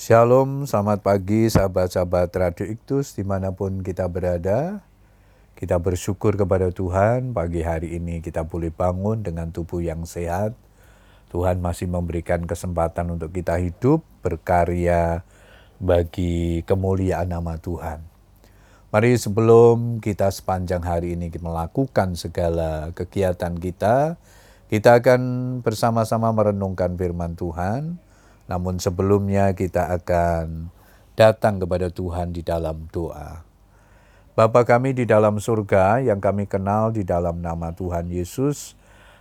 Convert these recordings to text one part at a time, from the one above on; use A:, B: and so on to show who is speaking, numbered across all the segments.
A: Shalom, selamat pagi sahabat-sahabat Radio Iktus di mana pun kita berada. Kita bersyukur kepada Tuhan pagi hari ini kita boleh bangun dengan tubuh yang sehat. Tuhan masih memberikan kesempatan untuk kita hidup, berkarya bagi kemuliaan nama Tuhan. Mari sebelum kita sepanjang hari ini melakukan segala kegiatan kita, kita akan bersama-sama merenungkan firman Tuhan namun sebelumnya kita akan datang kepada Tuhan di dalam doa. Bapa kami di dalam surga yang kami kenal di dalam nama Tuhan Yesus,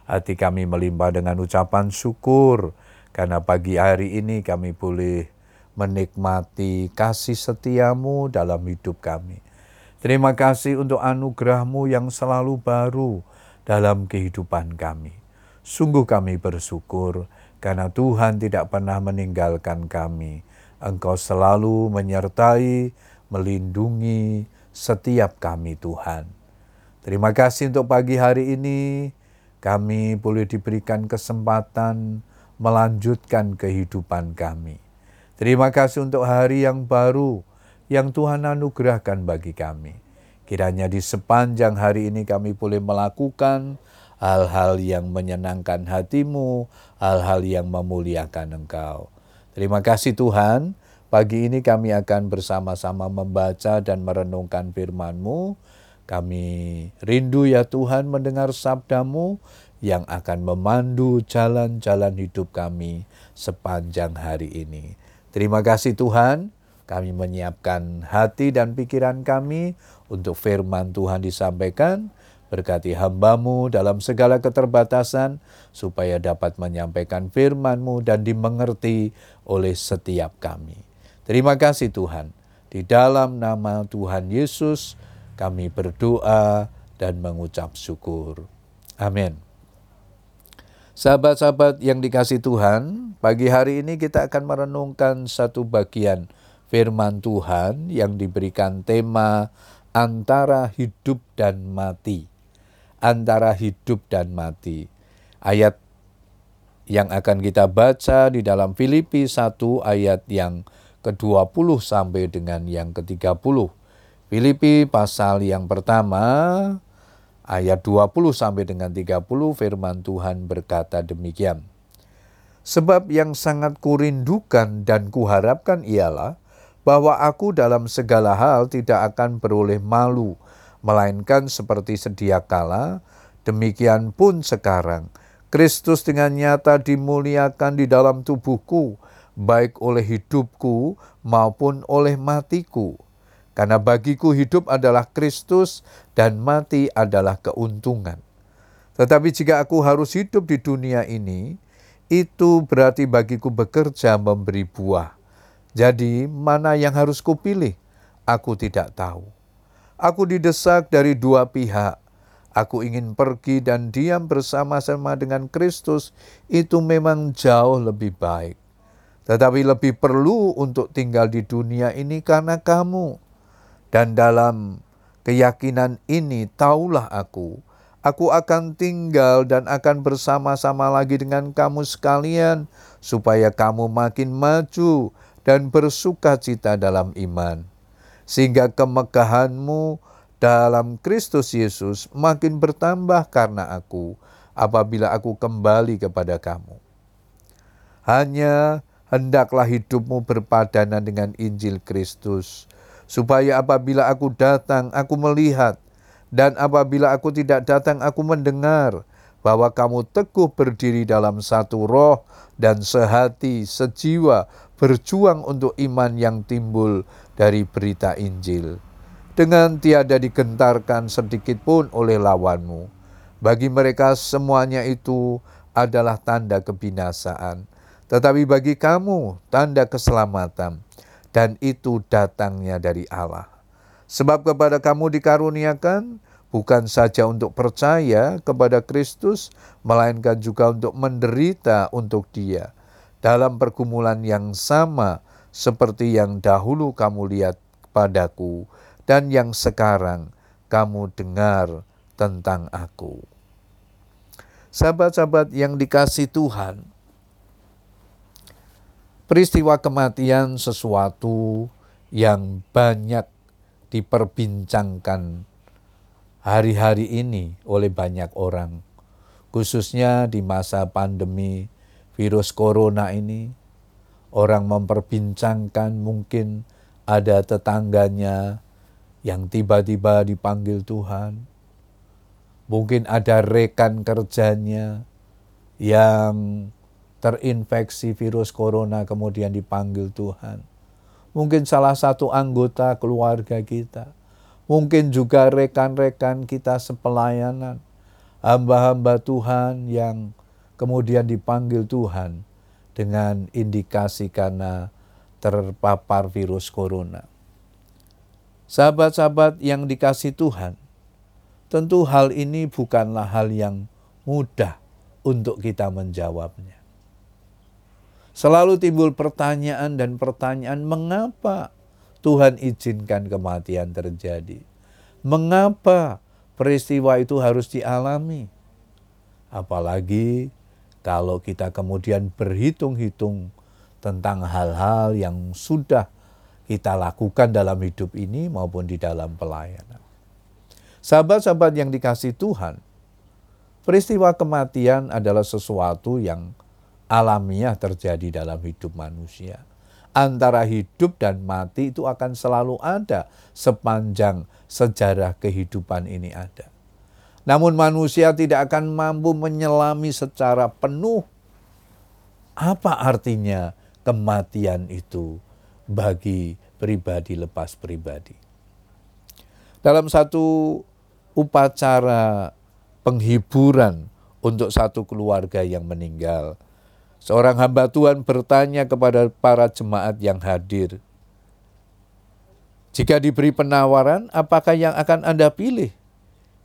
A: hati kami melimpah dengan ucapan syukur karena pagi hari ini kami boleh menikmati kasih setiamu dalam hidup kami. Terima kasih untuk anugerahmu yang selalu baru dalam kehidupan kami. Sungguh kami bersyukur karena Tuhan tidak pernah meninggalkan kami. Engkau selalu menyertai, melindungi setiap kami Tuhan. Terima kasih untuk pagi hari ini kami boleh diberikan kesempatan melanjutkan kehidupan kami. Terima kasih untuk hari yang baru yang Tuhan anugerahkan bagi kami. Kiranya di sepanjang hari ini kami boleh melakukan hal-hal yang menyenangkan hatimu, hal-hal yang memuliakan engkau. Terima kasih Tuhan, pagi ini kami akan bersama-sama membaca dan merenungkan firman-Mu. Kami rindu ya Tuhan mendengar sabdamu yang akan memandu jalan-jalan hidup kami sepanjang hari ini. Terima kasih Tuhan, kami menyiapkan hati dan pikiran kami untuk firman Tuhan disampaikan. Berkati hambamu dalam segala keterbatasan, supaya dapat menyampaikan firmanmu dan dimengerti oleh setiap kami. Terima kasih Tuhan. Di dalam nama Tuhan Yesus, kami berdoa dan mengucap syukur. Amin. Sahabat-sahabat yang dikasih Tuhan, pagi hari ini kita akan merenungkan satu bagian firman Tuhan yang diberikan tema antara hidup dan mati antara hidup dan mati. Ayat yang akan kita baca di dalam Filipi 1 ayat yang ke-20 sampai dengan yang ke-30. Filipi pasal yang pertama ayat 20 sampai dengan 30 firman Tuhan berkata demikian. Sebab yang sangat kurindukan dan kuharapkan ialah bahwa aku dalam segala hal tidak akan beroleh malu melainkan seperti sedia kala, demikian pun sekarang. Kristus dengan nyata dimuliakan di dalam tubuhku, baik oleh hidupku maupun oleh matiku. Karena bagiku hidup adalah Kristus dan mati adalah keuntungan. Tetapi jika aku harus hidup di dunia ini, itu berarti bagiku bekerja memberi buah. Jadi mana yang harus kupilih? Aku tidak tahu. Aku didesak dari dua pihak. Aku ingin pergi dan diam bersama-sama dengan Kristus, itu memang jauh lebih baik. Tetapi lebih perlu untuk tinggal di dunia ini karena kamu. Dan dalam keyakinan ini, taulah aku, aku akan tinggal dan akan bersama-sama lagi dengan kamu sekalian, supaya kamu makin maju dan bersuka cita dalam iman sehingga kemegahanmu dalam Kristus Yesus makin bertambah karena aku apabila aku kembali kepada kamu. Hanya hendaklah hidupmu berpadanan dengan Injil Kristus, supaya apabila aku datang, aku melihat, dan apabila aku tidak datang, aku mendengar bahwa kamu teguh berdiri dalam satu roh dan sehati, sejiwa, berjuang untuk iman yang timbul dari berita Injil, dengan tiada digentarkan sedikit pun oleh lawanmu. Bagi mereka semuanya itu adalah tanda kebinasaan, tetapi bagi kamu tanda keselamatan, dan itu datangnya dari Allah. Sebab kepada kamu dikaruniakan bukan saja untuk percaya kepada Kristus, melainkan juga untuk menderita untuk Dia dalam pergumulan yang sama seperti yang dahulu kamu lihat padaku dan yang sekarang kamu dengar tentang aku. Sahabat-sahabat yang dikasih Tuhan, peristiwa kematian sesuatu yang banyak diperbincangkan hari-hari ini oleh banyak orang, khususnya di masa pandemi virus corona ini. Orang memperbincangkan mungkin ada tetangganya yang tiba-tiba dipanggil Tuhan, mungkin ada rekan kerjanya yang terinfeksi virus corona kemudian dipanggil Tuhan. Mungkin salah satu anggota keluarga kita. Mungkin juga rekan-rekan kita sepelayanan. Hamba-hamba Tuhan yang kemudian dipanggil Tuhan dengan indikasi karena terpapar virus corona. Sahabat-sahabat yang dikasih Tuhan, tentu hal ini bukanlah hal yang mudah untuk kita menjawabnya. Selalu timbul pertanyaan dan pertanyaan mengapa Tuhan izinkan kematian terjadi? Mengapa peristiwa itu harus dialami? Apalagi kalau kita kemudian berhitung-hitung tentang hal-hal yang sudah kita lakukan dalam hidup ini maupun di dalam pelayanan. Sahabat-sahabat yang dikasih Tuhan, peristiwa kematian adalah sesuatu yang alamiah terjadi dalam hidup manusia. Antara hidup dan mati itu akan selalu ada sepanjang sejarah kehidupan ini ada. Namun manusia tidak akan mampu menyelami secara penuh apa artinya kematian itu bagi pribadi lepas pribadi. Dalam satu upacara penghiburan untuk satu keluarga yang meninggal, Seorang hamba Tuhan bertanya kepada para jemaat yang hadir, "Jika diberi penawaran, apakah yang akan Anda pilih,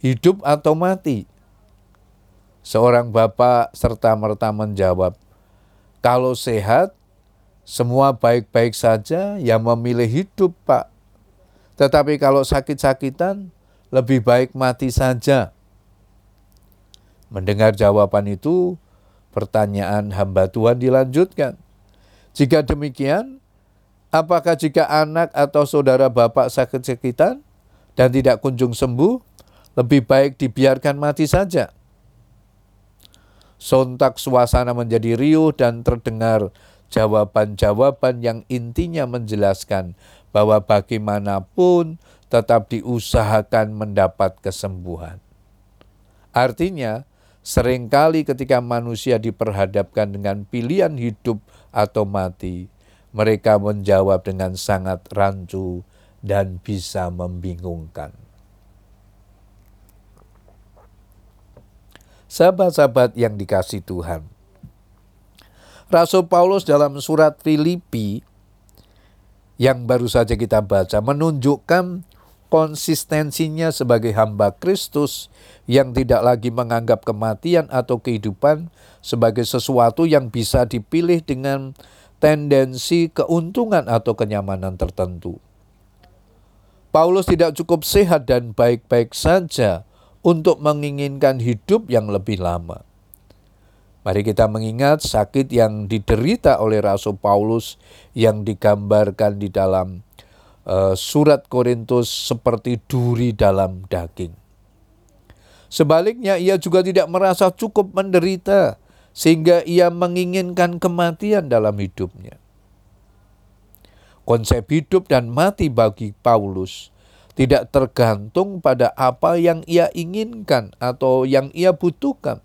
A: hidup atau mati?" Seorang bapak serta-merta menjawab, "Kalau sehat, semua baik-baik saja, yang memilih hidup, Pak. Tetapi kalau sakit-sakitan, lebih baik mati saja." Mendengar jawaban itu, Pertanyaan hamba Tuhan dilanjutkan. Jika demikian, apakah jika anak atau saudara bapak sakit-sakitan dan tidak kunjung sembuh, lebih baik dibiarkan mati saja? Sontak suasana menjadi riuh dan terdengar jawaban-jawaban yang intinya menjelaskan bahwa bagaimanapun tetap diusahakan mendapat kesembuhan. Artinya, Seringkali ketika manusia diperhadapkan dengan pilihan hidup atau mati, mereka menjawab dengan sangat rancu dan bisa membingungkan. Sahabat-sahabat yang dikasih Tuhan, Rasul Paulus dalam surat Filipi yang baru saja kita baca menunjukkan konsistensinya sebagai hamba Kristus yang tidak lagi menganggap kematian atau kehidupan sebagai sesuatu yang bisa dipilih dengan tendensi keuntungan atau kenyamanan tertentu. Paulus tidak cukup sehat dan baik-baik saja untuk menginginkan hidup yang lebih lama. Mari kita mengingat sakit yang diderita oleh Rasul Paulus yang digambarkan di dalam uh, surat Korintus seperti duri dalam daging. Sebaliknya ia juga tidak merasa cukup menderita sehingga ia menginginkan kematian dalam hidupnya. Konsep hidup dan mati bagi Paulus tidak tergantung pada apa yang ia inginkan atau yang ia butuhkan.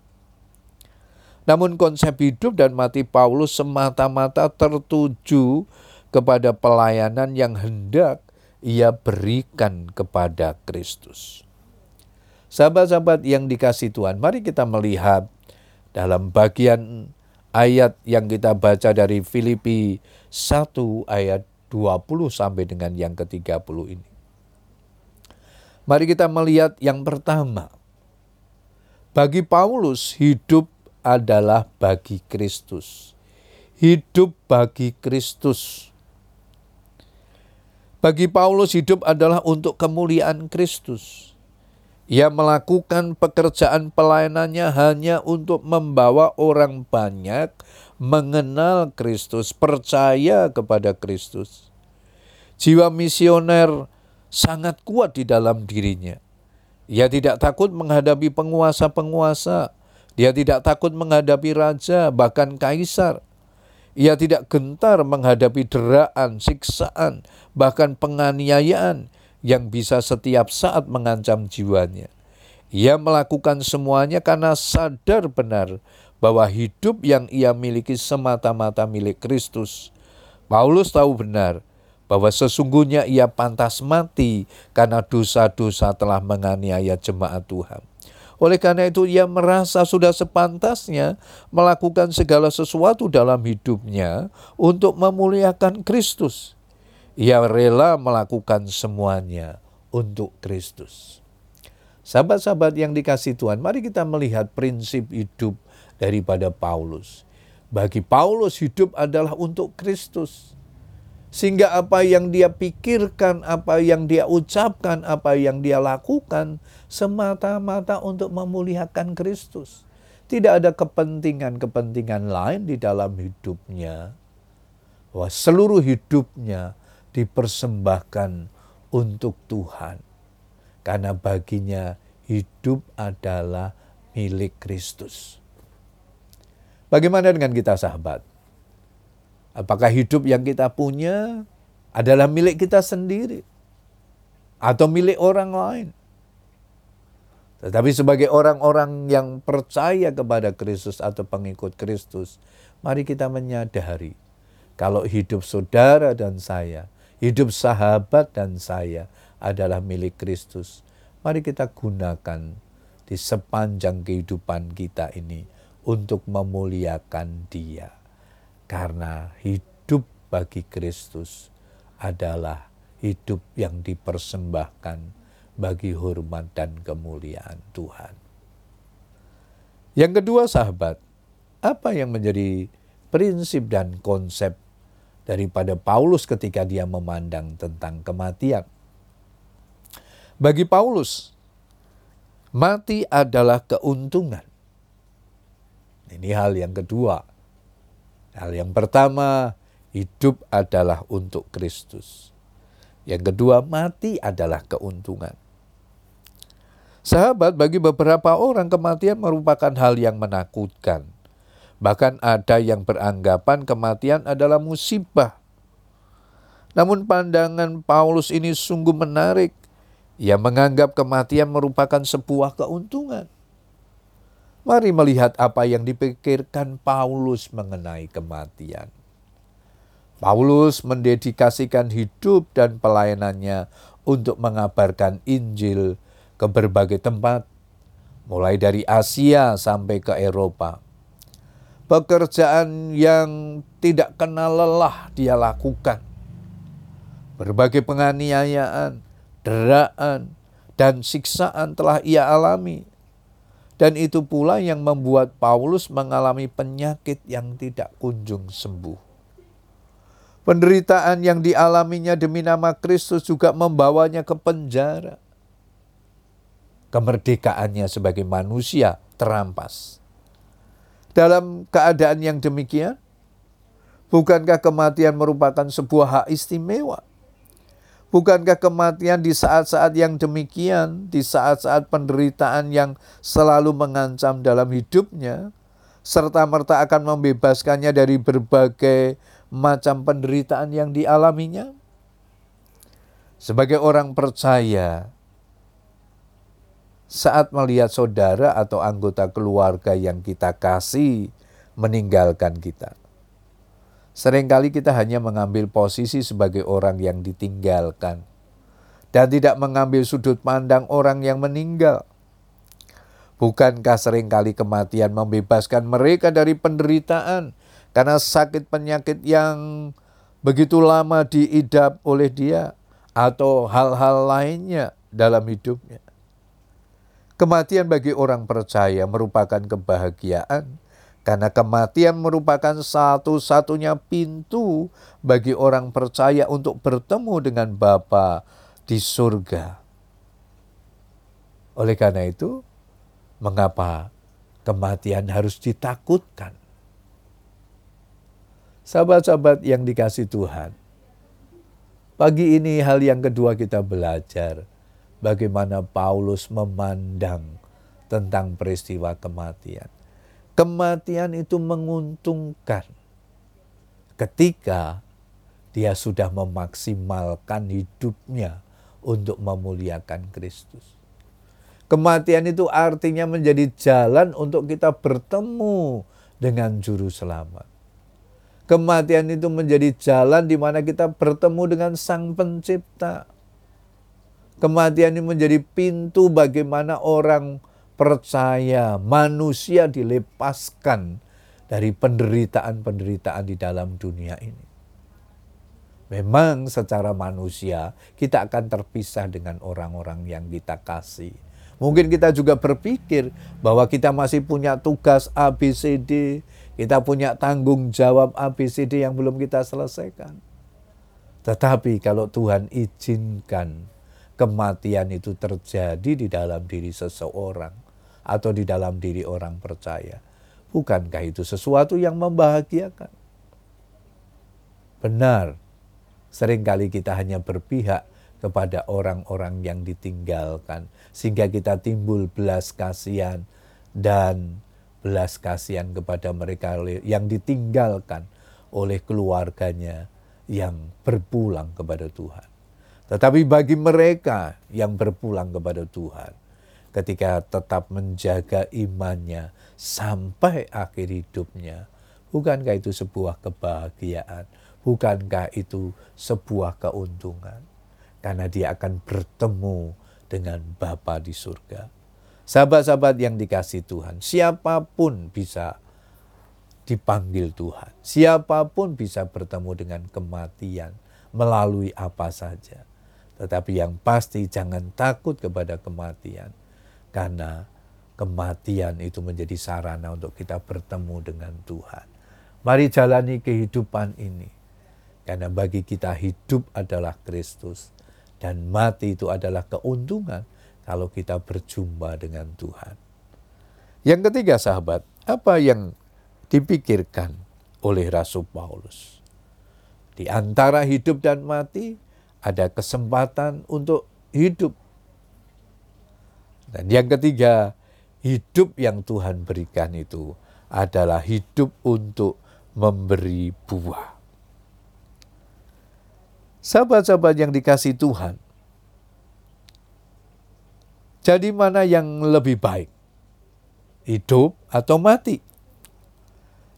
A: Namun konsep hidup dan mati Paulus semata-mata tertuju kepada pelayanan yang hendak ia berikan kepada Kristus. Sahabat-sahabat yang dikasih Tuhan, mari kita melihat dalam bagian ayat yang kita baca dari Filipi 1 ayat 20 sampai dengan yang ke-30 ini. Mari kita melihat yang pertama. Bagi Paulus, hidup adalah bagi Kristus. Hidup bagi Kristus. Bagi Paulus hidup adalah untuk kemuliaan Kristus. Ia melakukan pekerjaan pelayanannya hanya untuk membawa orang banyak mengenal Kristus, percaya kepada Kristus. Jiwa misioner sangat kuat di dalam dirinya. Ia tidak takut menghadapi penguasa-penguasa, dia tidak takut menghadapi raja, bahkan kaisar. Ia tidak gentar menghadapi deraan, siksaan, bahkan penganiayaan yang bisa setiap saat mengancam jiwanya. Ia melakukan semuanya karena sadar benar bahwa hidup yang ia miliki semata-mata milik Kristus. Paulus tahu benar bahwa sesungguhnya ia pantas mati karena dosa-dosa telah menganiaya jemaat Tuhan. Oleh karena itu ia merasa sudah sepantasnya melakukan segala sesuatu dalam hidupnya untuk memuliakan Kristus. Ia rela melakukan semuanya untuk Kristus. Sahabat-sahabat yang dikasih Tuhan, mari kita melihat prinsip hidup daripada Paulus. Bagi Paulus hidup adalah untuk Kristus. Sehingga apa yang dia pikirkan, apa yang dia ucapkan, apa yang dia lakukan semata-mata untuk memuliakan Kristus. Tidak ada kepentingan-kepentingan lain di dalam hidupnya. Wah, seluruh hidupnya dipersembahkan untuk Tuhan. Karena baginya hidup adalah milik Kristus. Bagaimana dengan kita sahabat? Apakah hidup yang kita punya adalah milik kita sendiri? Atau milik orang lain? Tetapi sebagai orang-orang yang percaya kepada Kristus atau pengikut Kristus, mari kita menyadari kalau hidup saudara dan saya Hidup sahabat dan saya adalah milik Kristus. Mari kita gunakan di sepanjang kehidupan kita ini untuk memuliakan Dia, karena hidup bagi Kristus adalah hidup yang dipersembahkan bagi hormat dan kemuliaan Tuhan. Yang kedua, sahabat, apa yang menjadi prinsip dan konsep daripada Paulus ketika dia memandang tentang kematian. Bagi Paulus, mati adalah keuntungan. Ini hal yang kedua. Hal yang pertama, hidup adalah untuk Kristus. Yang kedua, mati adalah keuntungan. Sahabat, bagi beberapa orang kematian merupakan hal yang menakutkan Bahkan ada yang beranggapan kematian adalah musibah. Namun pandangan Paulus ini sungguh menarik. Ia menganggap kematian merupakan sebuah keuntungan. Mari melihat apa yang dipikirkan Paulus mengenai kematian. Paulus mendedikasikan hidup dan pelayanannya untuk mengabarkan Injil ke berbagai tempat, mulai dari Asia sampai ke Eropa pekerjaan yang tidak kenal lelah dia lakukan. Berbagai penganiayaan, deraan, dan siksaan telah ia alami. Dan itu pula yang membuat Paulus mengalami penyakit yang tidak kunjung sembuh. Penderitaan yang dialaminya demi nama Kristus juga membawanya ke penjara. Kemerdekaannya sebagai manusia terampas dalam keadaan yang demikian? Bukankah kematian merupakan sebuah hak istimewa? Bukankah kematian di saat-saat yang demikian, di saat-saat penderitaan yang selalu mengancam dalam hidupnya, serta merta akan membebaskannya dari berbagai macam penderitaan yang dialaminya? Sebagai orang percaya, saat melihat saudara atau anggota keluarga yang kita kasih meninggalkan kita. Seringkali kita hanya mengambil posisi sebagai orang yang ditinggalkan dan tidak mengambil sudut pandang orang yang meninggal. Bukankah sering kali kematian membebaskan mereka dari penderitaan karena sakit penyakit yang begitu lama diidap oleh dia atau hal-hal lainnya dalam hidupnya? Kematian bagi orang percaya merupakan kebahagiaan karena kematian merupakan satu-satunya pintu bagi orang percaya untuk bertemu dengan Bapa di surga. Oleh karena itu, mengapa kematian harus ditakutkan? Sahabat-sahabat yang dikasih Tuhan, pagi ini hal yang kedua kita belajar bagaimana Paulus memandang tentang peristiwa kematian. Kematian itu menguntungkan ketika dia sudah memaksimalkan hidupnya untuk memuliakan Kristus. Kematian itu artinya menjadi jalan untuk kita bertemu dengan Juru Selamat. Kematian itu menjadi jalan di mana kita bertemu dengan Sang Pencipta. Kematian ini menjadi pintu bagaimana orang percaya manusia dilepaskan dari penderitaan-penderitaan di dalam dunia ini. Memang secara manusia kita akan terpisah dengan orang-orang yang kita kasih. Mungkin kita juga berpikir bahwa kita masih punya tugas ABCD, kita punya tanggung jawab ABCD yang belum kita selesaikan. Tetapi kalau Tuhan izinkan kematian itu terjadi di dalam diri seseorang atau di dalam diri orang percaya, bukankah itu sesuatu yang membahagiakan? Benar, Seringkali kita hanya berpihak kepada orang-orang yang ditinggalkan, sehingga kita timbul belas kasihan dan belas kasihan kepada mereka yang ditinggalkan oleh keluarganya yang berpulang kepada Tuhan. Tetapi bagi mereka yang berpulang kepada Tuhan, ketika tetap menjaga imannya sampai akhir hidupnya, bukankah itu sebuah kebahagiaan? Bukankah itu sebuah keuntungan? Karena dia akan bertemu dengan Bapa di surga. Sahabat-sahabat yang dikasih Tuhan, siapa pun bisa dipanggil Tuhan. Siapa pun bisa bertemu dengan kematian melalui apa saja. Tetapi yang pasti jangan takut kepada kematian. Karena kematian itu menjadi sarana untuk kita bertemu dengan Tuhan. Mari jalani kehidupan ini karena bagi kita hidup adalah Kristus dan mati itu adalah keuntungan kalau kita berjumpa dengan Tuhan. Yang ketiga sahabat, apa yang dipikirkan oleh Rasul Paulus? Di antara hidup dan mati ada kesempatan untuk hidup. Dan yang ketiga, hidup yang Tuhan berikan itu adalah hidup untuk memberi buah. Sahabat-sahabat yang dikasih Tuhan, jadi mana yang lebih baik? Hidup atau mati?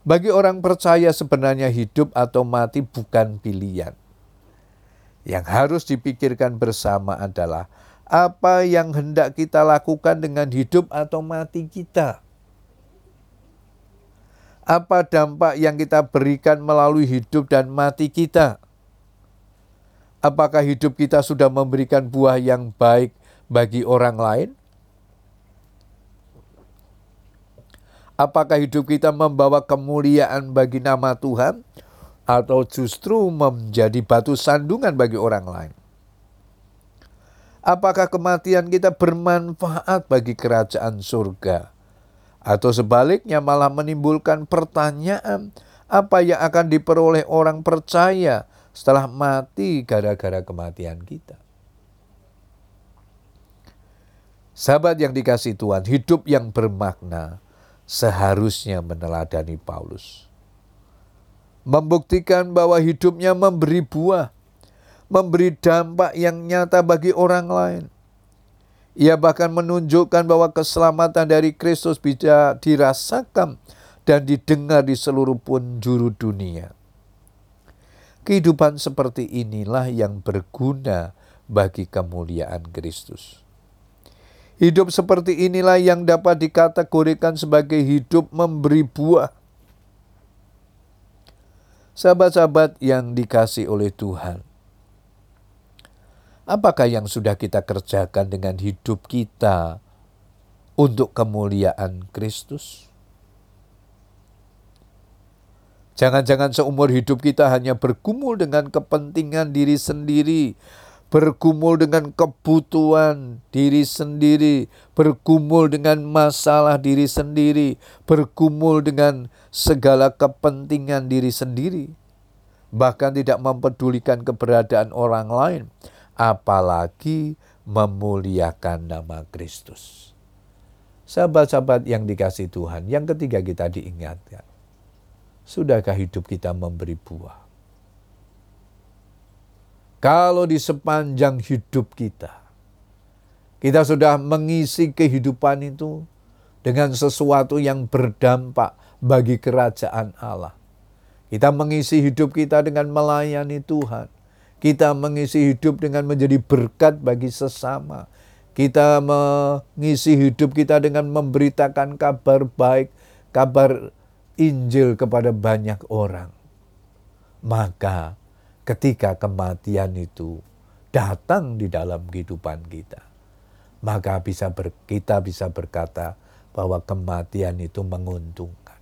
A: Bagi orang percaya sebenarnya hidup atau mati bukan pilihan. Yang harus dipikirkan bersama adalah apa yang hendak kita lakukan dengan hidup atau mati kita. Apa dampak yang kita berikan melalui hidup dan mati kita? Apakah hidup kita sudah memberikan buah yang baik bagi orang lain? Apakah hidup kita membawa kemuliaan bagi nama Tuhan, atau justru menjadi batu sandungan bagi orang lain? Apakah kematian kita bermanfaat bagi kerajaan surga, atau sebaliknya malah menimbulkan pertanyaan apa yang akan diperoleh orang percaya? setelah mati gara-gara kematian kita. Sahabat yang dikasih Tuhan, hidup yang bermakna seharusnya meneladani Paulus. Membuktikan bahwa hidupnya memberi buah, memberi dampak yang nyata bagi orang lain. Ia bahkan menunjukkan bahwa keselamatan dari Kristus bisa dirasakan dan didengar di seluruh penjuru dunia. Kehidupan seperti inilah yang berguna bagi kemuliaan Kristus. Hidup seperti inilah yang dapat dikategorikan sebagai hidup memberi buah. Sahabat-sahabat yang dikasih oleh Tuhan, apakah yang sudah kita kerjakan dengan hidup kita untuk kemuliaan Kristus? Jangan-jangan seumur hidup kita hanya bergumul dengan kepentingan diri sendiri, bergumul dengan kebutuhan diri sendiri, bergumul dengan masalah diri sendiri, bergumul dengan segala kepentingan diri sendiri, bahkan tidak mempedulikan keberadaan orang lain, apalagi memuliakan nama Kristus. Sahabat-sahabat yang dikasih Tuhan, yang ketiga kita diingatkan, sudahkah hidup kita memberi buah? Kalau di sepanjang hidup kita, kita sudah mengisi kehidupan itu dengan sesuatu yang berdampak bagi kerajaan Allah. Kita mengisi hidup kita dengan melayani Tuhan. Kita mengisi hidup dengan menjadi berkat bagi sesama. Kita mengisi hidup kita dengan memberitakan kabar baik, kabar Injil kepada banyak orang. Maka ketika kematian itu datang di dalam kehidupan kita, maka bisa ber, kita bisa berkata bahwa kematian itu menguntungkan.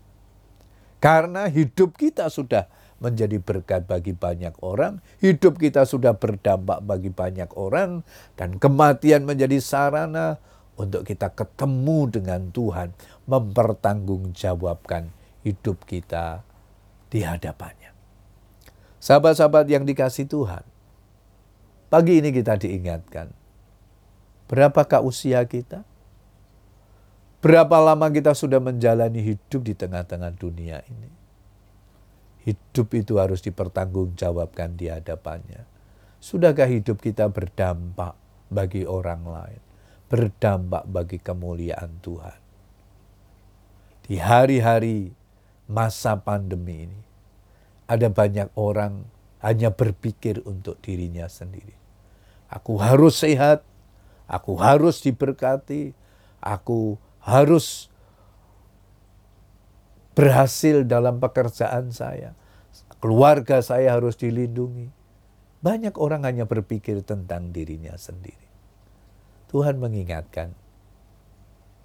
A: Karena hidup kita sudah menjadi berkat bagi banyak orang, hidup kita sudah berdampak bagi banyak orang, dan kematian menjadi sarana untuk kita ketemu dengan Tuhan, mempertanggungjawabkan hidup kita di hadapannya. Sahabat-sahabat yang dikasih Tuhan, pagi ini kita diingatkan, berapakah usia kita? Berapa lama kita sudah menjalani hidup di tengah-tengah dunia ini? Hidup itu harus dipertanggungjawabkan di hadapannya. Sudahkah hidup kita berdampak bagi orang lain? Berdampak bagi kemuliaan Tuhan. Di hari-hari masa pandemi ini, ada banyak orang hanya berpikir untuk dirinya sendiri. Aku harus sehat, aku harus diberkati, aku harus berhasil dalam pekerjaan saya. Keluarga saya harus dilindungi. Banyak orang hanya berpikir tentang dirinya sendiri. Tuhan mengingatkan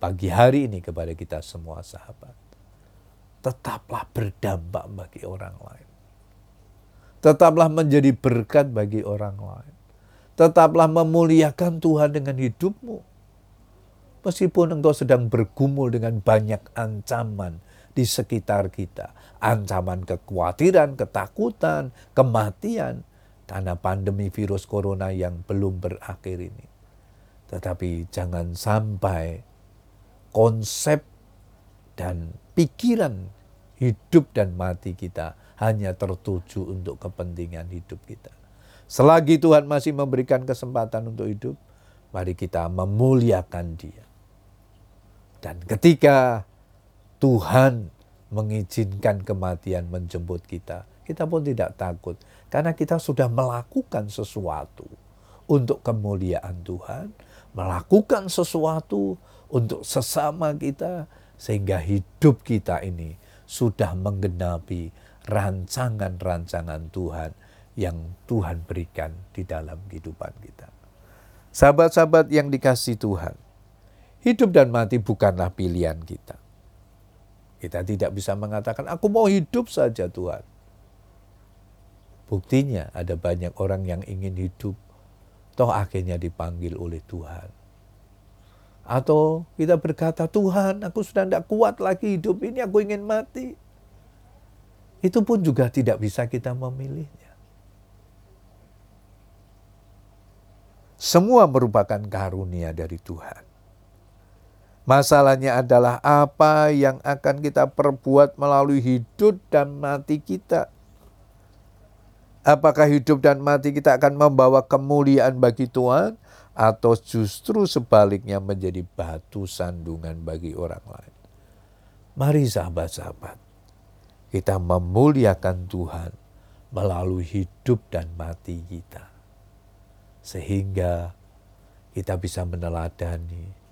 A: pagi hari ini kepada kita semua sahabat. Tetaplah berdampak bagi orang lain. Tetaplah menjadi berkat bagi orang lain. Tetaplah memuliakan Tuhan dengan hidupmu. Meskipun engkau sedang bergumul dengan banyak ancaman di sekitar kita. Ancaman kekhawatiran, ketakutan, kematian. Karena pandemi virus corona yang belum berakhir ini. Tetapi jangan sampai konsep dan pikiran hidup dan mati kita hanya tertuju untuk kepentingan hidup kita. Selagi Tuhan masih memberikan kesempatan untuk hidup, mari kita memuliakan Dia. Dan ketika Tuhan mengizinkan kematian menjemput kita, kita pun tidak takut karena kita sudah melakukan sesuatu untuk kemuliaan Tuhan, melakukan sesuatu untuk sesama kita sehingga hidup kita ini sudah menggenapi rancangan-rancangan Tuhan yang Tuhan berikan di dalam kehidupan kita. Sahabat-sahabat yang dikasih Tuhan, hidup dan mati bukanlah pilihan kita. Kita tidak bisa mengatakan, aku mau hidup saja Tuhan. Buktinya ada banyak orang yang ingin hidup, toh akhirnya dipanggil oleh Tuhan. Atau kita berkata, Tuhan aku sudah tidak kuat lagi hidup ini, aku ingin mati itu pun juga tidak bisa kita memilihnya. Semua merupakan karunia dari Tuhan. Masalahnya adalah apa yang akan kita perbuat melalui hidup dan mati kita. Apakah hidup dan mati kita akan membawa kemuliaan bagi Tuhan atau justru sebaliknya menjadi batu sandungan bagi orang lain? Mari sahabat-sahabat, kita memuliakan Tuhan melalui hidup dan mati kita. Sehingga kita bisa meneladani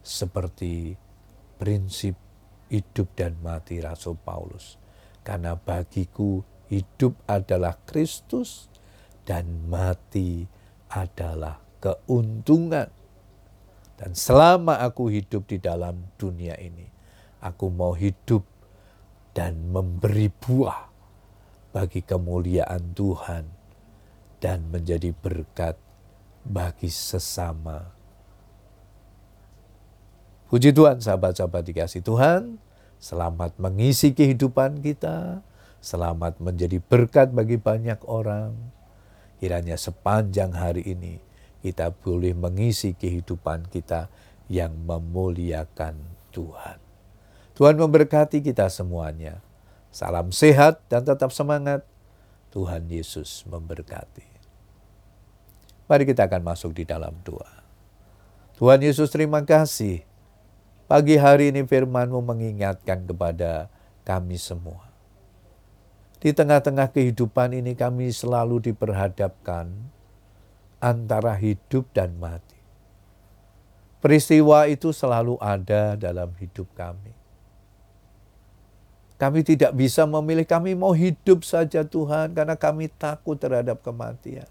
A: seperti prinsip hidup dan mati Rasul Paulus. Karena bagiku hidup adalah Kristus dan mati adalah keuntungan. Dan selama aku hidup di dalam dunia ini, aku mau hidup dan memberi buah bagi kemuliaan Tuhan dan menjadi berkat bagi sesama. Puji Tuhan sahabat-sahabat dikasih Tuhan, selamat mengisi kehidupan kita, selamat menjadi berkat bagi banyak orang. Kiranya sepanjang hari ini kita boleh mengisi kehidupan kita yang memuliakan Tuhan. Tuhan memberkati kita semuanya. Salam sehat dan tetap semangat. Tuhan Yesus memberkati. Mari kita akan masuk di dalam doa. Tuhan Yesus terima kasih. Pagi hari ini firman-Mu mengingatkan kepada kami semua. Di tengah-tengah kehidupan ini kami selalu diperhadapkan antara hidup dan mati. Peristiwa itu selalu ada dalam hidup kami. Kami tidak bisa memilih, kami mau hidup saja Tuhan karena kami takut terhadap kematian.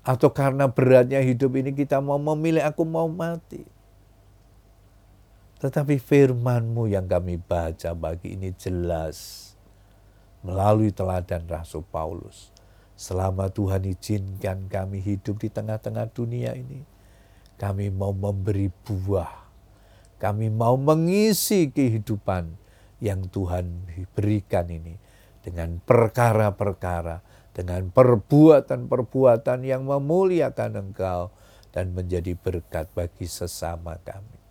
A: Atau karena beratnya hidup ini kita mau memilih, aku mau mati. Tetapi firmanmu yang kami baca bagi ini jelas melalui teladan Rasul Paulus. Selama Tuhan izinkan kami hidup di tengah-tengah dunia ini, kami mau memberi buah. Kami mau mengisi kehidupan yang Tuhan berikan ini dengan perkara-perkara, dengan perbuatan-perbuatan yang memuliakan Engkau dan menjadi berkat bagi sesama kami.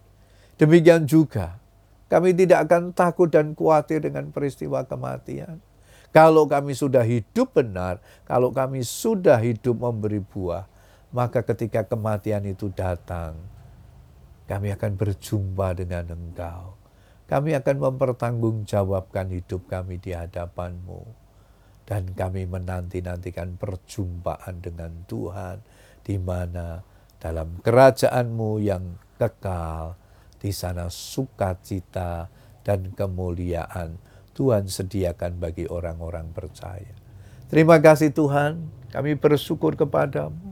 A: Demikian juga kami tidak akan takut dan khawatir dengan peristiwa kematian. Kalau kami sudah hidup benar, kalau kami sudah hidup memberi buah, maka ketika kematian itu datang, kami akan berjumpa dengan Engkau kami akan mempertanggungjawabkan hidup kami di hadapan-Mu. Dan kami menanti-nantikan perjumpaan dengan Tuhan, di mana dalam kerajaan-Mu yang kekal, di sana sukacita dan kemuliaan Tuhan sediakan bagi orang-orang percaya. Terima kasih Tuhan, kami bersyukur kepadamu.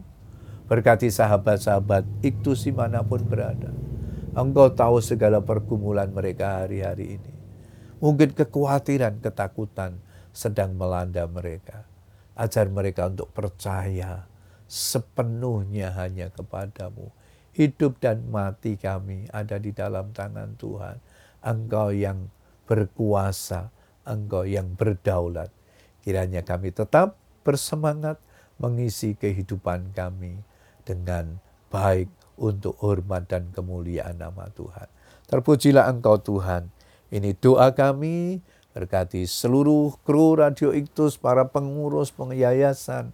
A: Berkati sahabat-sahabat iktus di mana pun berada Engkau tahu segala pergumulan mereka hari-hari ini. Mungkin kekhawatiran, ketakutan sedang melanda mereka. Ajar mereka untuk percaya sepenuhnya hanya kepadamu. Hidup dan mati kami ada di dalam tangan Tuhan. Engkau yang berkuasa, Engkau yang berdaulat. Kiranya kami tetap bersemangat mengisi kehidupan kami dengan baik untuk hormat dan kemuliaan nama Tuhan. Terpujilah Engkau Tuhan. Ini doa kami berkati seluruh kru Radio Iktus, para pengurus penyayasan.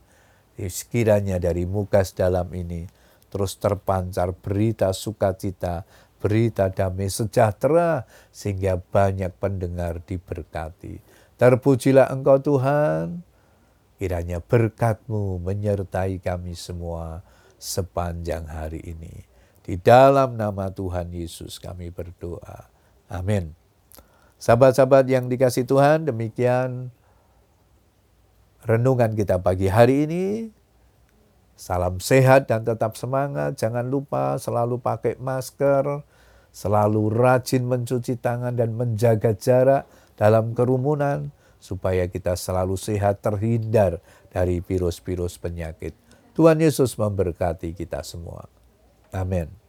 A: Sekiranya dari mukas dalam ini terus terpancar berita sukacita, berita damai sejahtera sehingga banyak pendengar diberkati. Terpujilah Engkau Tuhan, kiranya berkatmu menyertai kami semua sepanjang hari ini. Di dalam nama Tuhan Yesus kami berdoa. Amin. Sahabat-sahabat yang dikasih Tuhan, demikian renungan kita pagi hari ini. Salam sehat dan tetap semangat. Jangan lupa selalu pakai masker, selalu rajin mencuci tangan dan menjaga jarak dalam kerumunan supaya kita selalu sehat terhindar dari virus-virus penyakit. Tuhan Yesus memberkati kita semua. Amin.